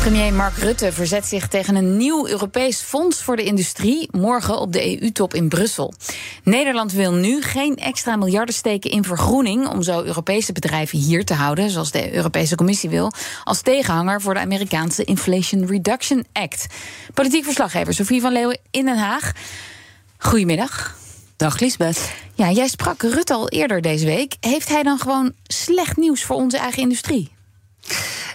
Premier Mark Rutte verzet zich tegen een nieuw Europees fonds voor de industrie morgen op de EU-top in Brussel. Nederland wil nu geen extra miljarden steken in vergroening om zo Europese bedrijven hier te houden, zoals de Europese Commissie wil, als tegenhanger voor de Amerikaanse Inflation Reduction Act. Politiek verslaggever Sofie van Leeuwen in Den Haag. Goedemiddag. Dag Lisbeth. Ja, jij sprak Rutte al eerder deze week. Heeft hij dan gewoon slecht nieuws voor onze eigen industrie?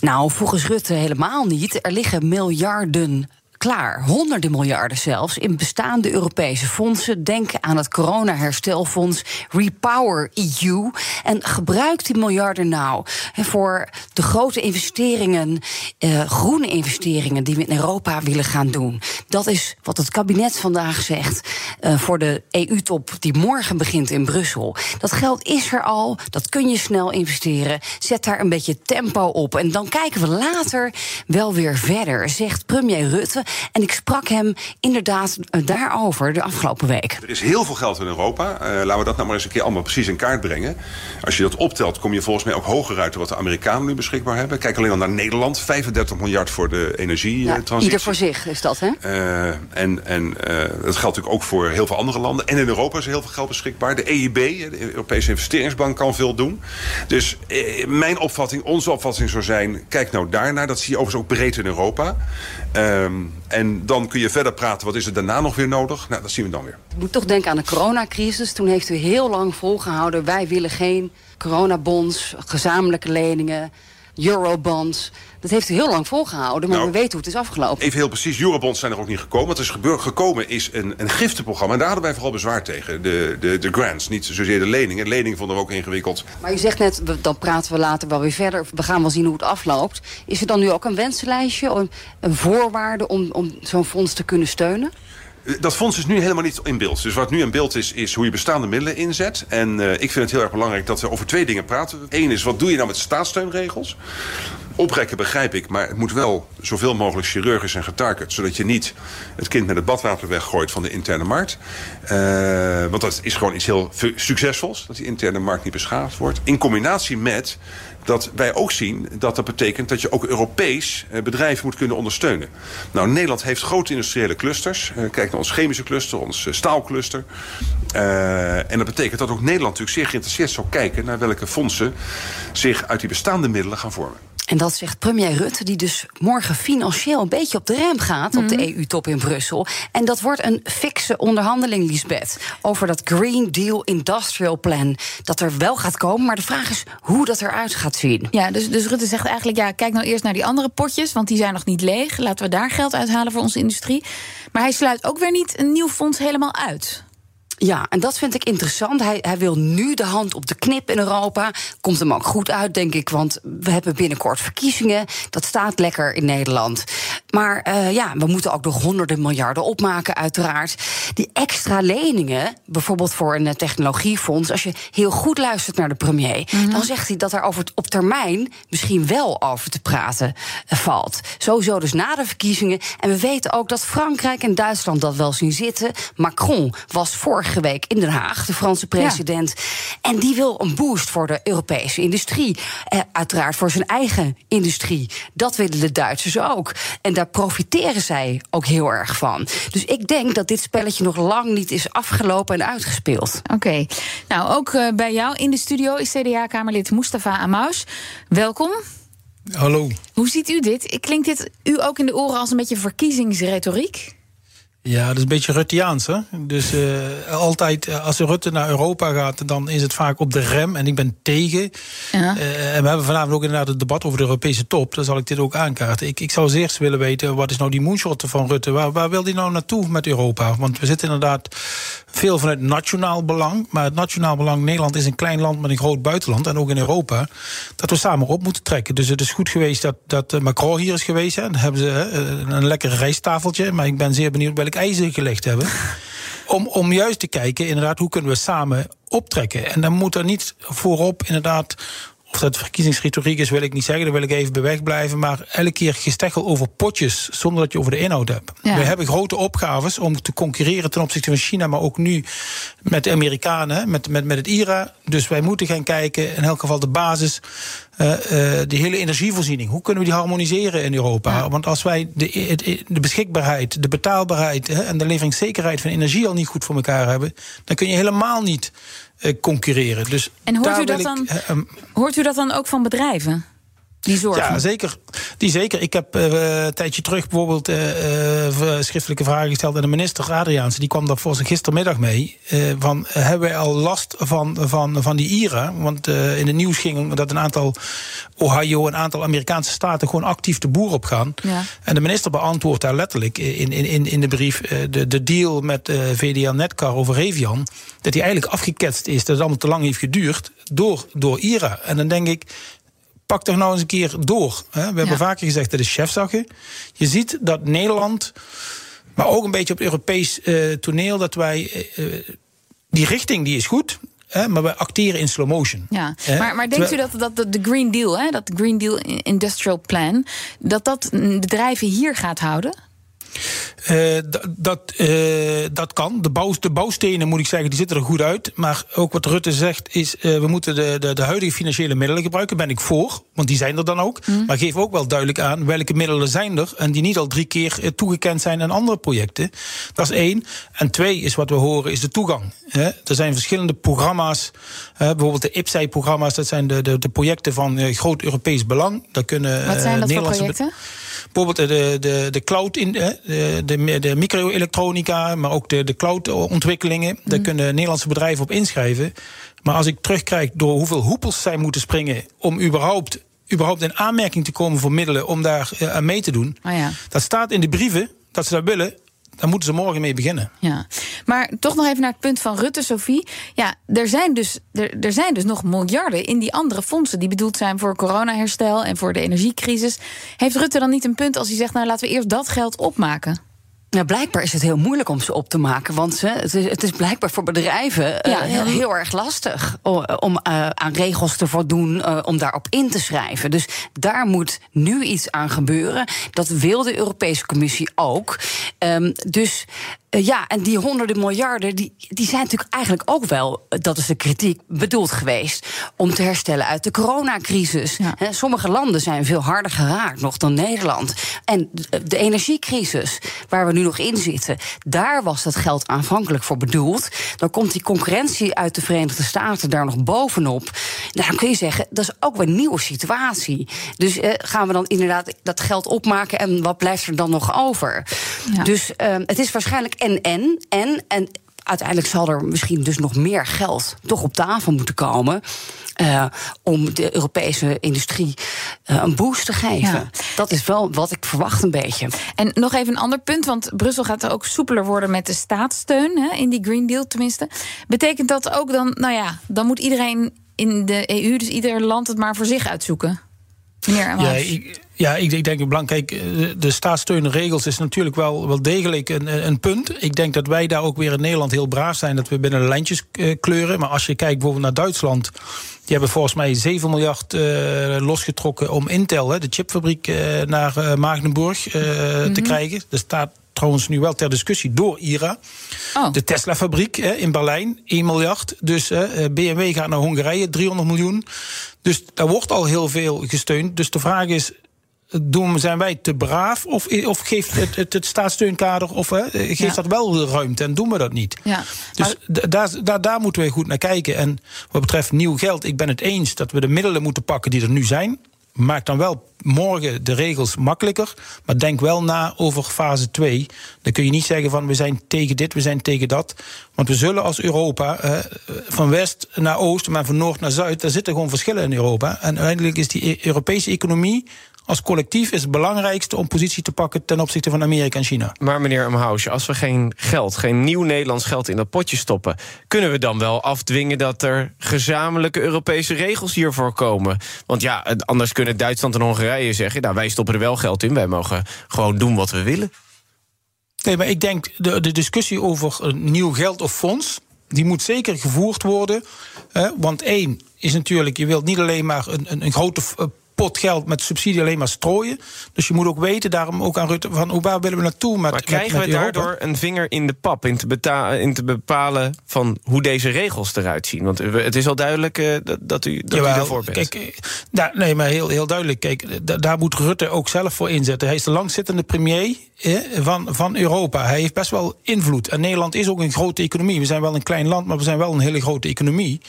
Nou, volgens Rutte helemaal niet. Er liggen miljarden klaar. Honderden miljarden zelfs in bestaande Europese fondsen. Denk aan het corona-herstelfonds Repower EU. En gebruik die miljarden nou voor de grote investeringen, eh, groene investeringen die we in Europa willen gaan doen. Dat is wat het kabinet vandaag zegt eh, voor de EU-top die morgen begint in Brussel. Dat geld is er al, dat kun je snel investeren. Zet daar een beetje tempo op. En dan kijken we later wel weer verder, zegt premier Rutte. En ik sprak hem inderdaad eh, daarover de afgelopen week. Er is heel veel geld in Europa. Uh, laten we dat nou maar eens een keer allemaal precies in kaart brengen. Als je dat optelt, kom je volgens mij ook hoger uit dan wat de Amerikanen nu beschikbaar hebben. Kijk alleen al naar Nederland. 35 miljard voor de energietransitie. Ja, ieder voor zich is dat, hè? Uh, en en dat geldt natuurlijk ook voor heel veel andere landen. En in Europa is er heel veel geld beschikbaar. De EIB, de Europese Investeringsbank, kan veel doen. Dus mijn opvatting, onze opvatting zou zijn... kijk nou daarnaar. Dat zie je overigens ook breed in Europa. Um, en dan kun je verder praten, wat is er daarna nog weer nodig? Nou, dat zien we dan weer. Ik moet toch denken aan de coronacrisis. Toen heeft u heel lang volgehouden... wij willen geen coronabonds, gezamenlijke leningen, eurobonds... Dat heeft u heel lang volgehouden, maar nou, we weten hoe het is afgelopen. Even heel precies, Eurobonds zijn er ook niet gekomen. Wat is gekomen is een, een giftenprogramma. En daar hadden wij vooral bezwaar tegen. De, de, de grants, niet zozeer de leningen. Leningen vonden we ook ingewikkeld. Maar u zegt net, dan praten we later wel weer verder. We gaan wel zien hoe het afloopt. Is er dan nu ook een wensenlijstje, een, een voorwaarde... om, om zo'n fonds te kunnen steunen? Dat fonds is nu helemaal niet in beeld. Dus wat nu in beeld is, is hoe je bestaande middelen inzet. En uh, ik vind het heel erg belangrijk dat we over twee dingen praten. Eén is, wat doe je nou met staatssteunregels? Oprekken begrijp ik, maar het moet wel zoveel mogelijk chirurgisch en getarget. Zodat je niet het kind met het badwater weggooit van de interne markt. Uh, want dat is gewoon iets heel succesvols. Dat die interne markt niet beschadigd wordt. In combinatie met dat wij ook zien dat dat betekent dat je ook Europees bedrijven moet kunnen ondersteunen. Nou, Nederland heeft grote industriële clusters. Uh, kijk naar ons chemische cluster, ons staalcluster. En dat betekent dat ook Nederland natuurlijk zeer geïnteresseerd zou kijken naar welke fondsen zich uit die bestaande middelen gaan vormen. En dat zegt premier Rutte, die dus morgen financieel een beetje op de rem gaat op de Mhm. EU-top in Brussel. En dat wordt een fikse onderhandeling, Lisbeth, over dat Green Deal Industrial Plan. Dat er wel gaat komen, maar de vraag is hoe dat eruit gaat zien. Ja, dus, dus Rutte zegt eigenlijk, ja, kijk nou eerst naar die andere potjes, want die zijn nog niet leeg. Laten we daar geld uithalen voor onze industrie. Maar hij sluit ook weer niet een nieuw fonds helemaal uit. Ja, en dat vind ik interessant. Hij, hij wil nu de hand op de knip in Europa. Komt hem ook goed uit, denk ik, want we hebben binnenkort verkiezingen. Dat staat lekker in Nederland. Maar uh, ja, we moeten ook nog honderden miljarden opmaken, uiteraard. Die extra leningen, bijvoorbeeld voor een technologiefonds... als je heel goed luistert naar de premier... Mm -hmm. dan zegt hij dat er over op termijn misschien wel over te praten uh, valt. Sowieso dus na de verkiezingen. En we weten ook dat Frankrijk en Duitsland dat wel zien zitten. Macron was vorig vorige week in Den Haag, de Franse president. Ja. En die wil een boost voor de Europese industrie. Eh, uiteraard voor zijn eigen industrie. Dat willen de Duitsers ook. En daar profiteren zij ook heel erg van. Dus ik denk dat dit spelletje nog lang niet is afgelopen en uitgespeeld. Oké. Okay. Nou, ook uh, bij jou in de studio is CDA-Kamerlid Mustafa Amous. Welkom. Hallo. Hoe ziet u dit? Klinkt dit u ook in de oren als een beetje verkiezingsretoriek? Ja, dat is een beetje Rutteaans. Hè? Dus uh, altijd uh, als Rutte naar Europa gaat, dan is het vaak op de rem. En ik ben tegen. Ja. Uh, en we hebben vanavond ook inderdaad het debat over de Europese top. Dan zal ik dit ook aankaarten. Ik, ik zou als eerst willen weten, wat is nou die moonshot van Rutte? Waar, waar wil hij nou naartoe met Europa? Want we zitten inderdaad veel vanuit nationaal belang. Maar het nationaal belang, Nederland is een klein land met een groot buitenland. En ook in Europa. Dat we samen op moeten trekken. Dus het is goed geweest dat, dat Macron hier is geweest. Hè. Dan hebben ze een lekker rijsttafeltje. Maar ik ben zeer benieuwd welke welk ijzer gelegd hebben. Om, om juist te kijken, inderdaad, hoe kunnen we samen optrekken. En dan moet er niet voorop inderdaad of dat verkiezingsretoriek is, wil ik niet zeggen. Daar wil ik even bij weg blijven. Maar elke keer gesteggel over potjes zonder dat je over de inhoud hebt. We hebben grote opgaves om te concurreren ten opzichte van China, maar ook nu met de Amerikanen, met, met, met het IRA. Dus wij moeten gaan kijken, in elk geval de basis. Uh, uh, de hele energievoorziening. Hoe kunnen we die harmoniseren in Europa? Want als wij de, de beschikbaarheid, de betaalbaarheid hè, en de leveringszekerheid van energie al niet goed voor elkaar hebben, dan kun je helemaal niet uh, concurreren. Dus en hoort u, dat dan, ik, hoort u dat dan ook van bedrijven? Die zorgen. Ja, zeker. Die zeker. Ik heb uh, een tijdje terug bijvoorbeeld uh, uh, schriftelijke vragen gesteld aan de minister Adriaanse. Die kwam daar volgens gistermiddag mee. van, hebben wij al last van, van, van die IRA? Want in het nieuws ging dat een aantal Ohio, een aantal Amerikaanse staten gewoon actief de boer op gaan. Ja. En de minister beantwoordt daar letterlijk in, in, in de brief de, de deal met VDL Netcar over Evian. Dat die eigenlijk afgeketst is, dat het allemaal te lang heeft geduurd door, door IRA. En dan denk ik, pak toch nou eens een keer door. We hebben ja. vaker gezegd, dat is chefzaggen. Je ziet dat Nederland, maar ook een beetje op Europees uh, toneel... dat wij, uh, die richting die is goed... Hè, maar we acteren in slow motion. Ja, maar, maar denkt u dat, dat de Green Deal, hè, dat Green Deal Industrial Plan... dat dat bedrijven hier gaat houden? Uh, dat, uh, dat kan. De, bouw, de bouwstenen, moet ik zeggen, die zitten er goed uit. Maar ook wat Rutte zegt, is uh, we moeten de, de, de, huidige financiële middelen gebruiken. Daar ben ik voor, want die zijn er dan ook. Mm. Maar geef ook wel duidelijk aan welke middelen zijn er... en die niet al drie keer toegekend zijn aan andere projecten. Dat is één. En twee is wat we horen, is de toegang. Er zijn verschillende programma's. bijvoorbeeld de IPSEI-programma's, dat zijn de, de, de projecten van groot Europees belang. Daar kunnen, wat zijn dat voor projecten? Bijvoorbeeld de, de, de cloud, in, de, de, de microelektronica, maar ook de, de cloud-ontwikkelingen. Mm. Daar kunnen Nederlandse bedrijven op inschrijven. Maar als ik terugkijk door hoeveel hoepels zij moeten springen om überhaupt überhaupt in aanmerking te komen voor middelen om daar aan mee te doen. Oh ja. Dat staat in de brieven dat ze dat willen. Daar moeten ze morgen mee beginnen. Ja. Maar toch nog even naar het punt van Rutte, Sophie. Ja, er zijn, dus, er, er zijn dus nog miljarden in die andere fondsen... die bedoeld zijn voor coronaherstel en voor de energiecrisis. Heeft Rutte dan niet een punt als hij zegt... nou, laten we eerst dat geld opmaken? Nou, blijkbaar is het heel moeilijk om ze op te maken. Want het, is, het is blijkbaar voor bedrijven ja, heel, heel, erg lastig om uh, aan regels te voldoen, uh, om daarop in te schrijven. Dus daar moet nu iets aan gebeuren. Dat wil de Europese Commissie ook. Um, dus ja, en die honderden miljarden, die, die zijn natuurlijk eigenlijk ook wel, dat is de kritiek, bedoeld geweest om te herstellen uit de coronacrisis. Ja. Sommige landen zijn veel harder geraakt nog dan Nederland. En de, de energiecrisis, waar we nu nog in zitten, daar was dat geld aanvankelijk voor bedoeld. Dan komt die concurrentie uit de Verenigde Staten daar nog bovenop. Nou, dan kun je zeggen, dat is ook weer een nieuwe situatie. Dus uh, gaan we dan inderdaad dat geld opmaken en wat blijft er dan nog over? Ja. Dus uh, het is waarschijnlijk en, en, en, en uiteindelijk zal er misschien dus nog meer geld toch op tafel moeten komen. Uh, om de Europese industrie uh, een boost te geven. Ja. Dat is wel wat ik verwacht een beetje. En nog even een ander punt, want Brussel gaat er ook soepeler worden met de staatssteun hè, in die Green Deal tenminste. Betekent dat ook dan, nou ja, dan moet iedereen in de EU, dus ieder land het maar voor zich uitzoeken? Meneer ja, ik, ja, ik, ik denk belangrijk. De, de staatssteunregels is natuurlijk wel, wel degelijk een, een punt. Ik denk dat wij daar ook weer in Nederland heel braaf zijn dat we binnen de lijntjes uh, kleuren. Maar als je kijkt bijvoorbeeld naar Duitsland. Die hebben volgens mij 7 miljard uh, losgetrokken om Intel, hè, de chipfabriek, uh, naar uh, Magnenburg mm -hmm. te krijgen. Er staat trouwens nu wel ter discussie door IRA. Oh. De Tesla-fabriek in Berlijn, 1 miljard. Dus BMW gaat naar Hongarije, 300 miljoen. Dus daar wordt al heel veel gesteund. Dus de vraag is, doen, zijn wij te braaf? Of, of geeft het, het, het staatssteunkader of, hè, geeft ja. dat wel ruimte en doen we dat niet? Ja. Dus daar, daar, daar moeten we goed naar kijken. En wat betreft nieuw geld, ik ben het eens dat we de middelen moeten pakken die er nu zijn. Maak dan wel morgen de regels makkelijker. Maar denk wel na over fase 2. Dan kun je niet zeggen van we zijn tegen dit, we zijn tegen dat. Want we zullen als Europa eh, van west naar oost, maar van noord naar zuid, daar zitten gewoon verschillen in Europa. En uiteindelijk is die Europese economie als collectief is het belangrijkste om positie te pakken ten opzichte van Amerika en China. Maar meneer Amhausje, als we geen geld, geen nieuw Nederlands geld in dat potje stoppen, kunnen we dan wel afdwingen dat er gezamenlijke Europese regels hiervoor komen? Want ja, anders kunnen Duitsland en Hongarije zeggen: nou, wij stoppen er wel geld in, wij mogen gewoon doen wat we willen. Nee, maar ik denk de, de discussie over een nieuw geld of fonds. Die moet zeker gevoerd worden. want één is natuurlijk, je wilt niet alleen maar een, een, een grote pot geld met subsidie alleen maar strooien. Dus je moet ook weten, daarom ook aan Rutte, van hoe waar willen we naartoe met Maar krijgen met, we daardoor een vinger in de pap in te, in te bepalen van hoe deze regels eruit zien? Want het is al duidelijk uh, dat, u, dat Jawel, u ervoor bent. Kijk, eh, daar, nee, maar heel, heel duidelijk. Kijk, daar moet Rutte ook zelf voor inzetten. Hij is de langzittende premier eh, van, van Europa. Hij heeft best wel invloed. En Nederland is ook een grote economie. We zijn wel een klein land, maar we zijn wel een hele grote economie.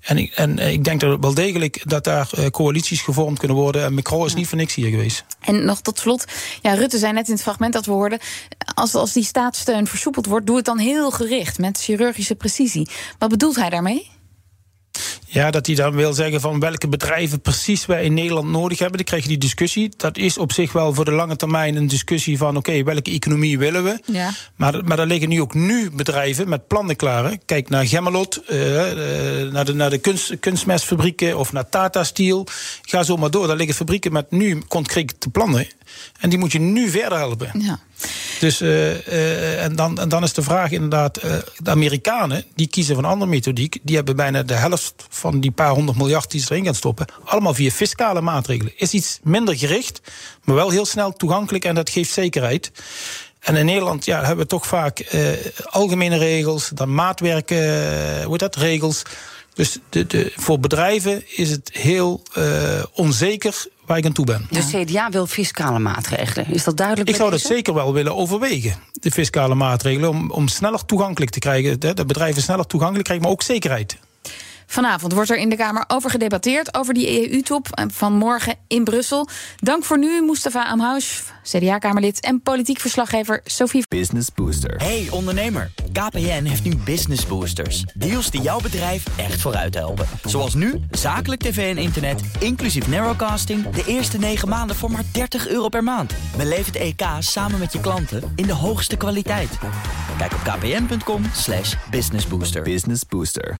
En ik, en ik denk dat wel degelijk dat daar coalities gevormd kunnen worden. En Macron is niet voor niks hier geweest. En nog tot slot, ja, Rutte zei net in het fragment dat we hoorden... als, als die staatssteun versoepeld wordt, doe het dan heel gericht... met chirurgische precisie. Wat bedoelt hij daarmee? Ja, dat hij dan wil zeggen van welke bedrijven precies wij in Nederland nodig hebben. Dan krijg je die discussie. Dat is op zich wel voor de lange termijn een discussie van oké, welke economie willen we? Ja. Maar, maar er liggen nu ook nu bedrijven met plannen klaar. Kijk naar Gemmelot, uh, naar de, naar de kunst, kunstmestfabrieken of naar Tata Steel. Ga zo maar door. Daar liggen fabrieken met nu concrete plannen. En die moet je nu verder helpen. Ja. Dus, uh, uh, en, dan, en dan is de vraag inderdaad, uh, de Amerikanen die kiezen voor een andere methodiek. Die hebben bijna de helft van die paar honderd miljard die ze erin gaan stoppen, allemaal via fiscale maatregelen. Is iets minder gericht, maar wel heel snel toegankelijk en dat geeft zekerheid. En in Nederland ja, hebben we toch vaak algemene regels, dan maatwerken, hoe dat, regels. Dus de, de, voor bedrijven is het heel onzeker waar ik aan toe ben. De CDA wil fiscale maatregelen. Is dat duidelijk? Ik zou dat zeker wel willen overwegen. De fiscale maatregelen. Om, om sneller toegankelijk te krijgen. De bedrijven sneller toegankelijk krijgen, maar ook zekerheid. Vanavond wordt er in de Kamer over gedebatteerd over die EU-top van morgen in Brussel. Dank voor nu, Mustafa Amhoush, CDA-Kamerlid en politiek verslaggever Sophie. Business Booster. Hey ondernemer, KPN heeft nu Business Boosters. Deals die jouw bedrijf echt vooruit helpen. Zoals nu, zakelijk tv en internet, inclusief narrowcasting... de eerste 9 maanden voor maar 30 euro per maand. Beleef het EK samen met je klanten in de hoogste kwaliteit. Kijk op kpn.com businessbooster. Business Booster.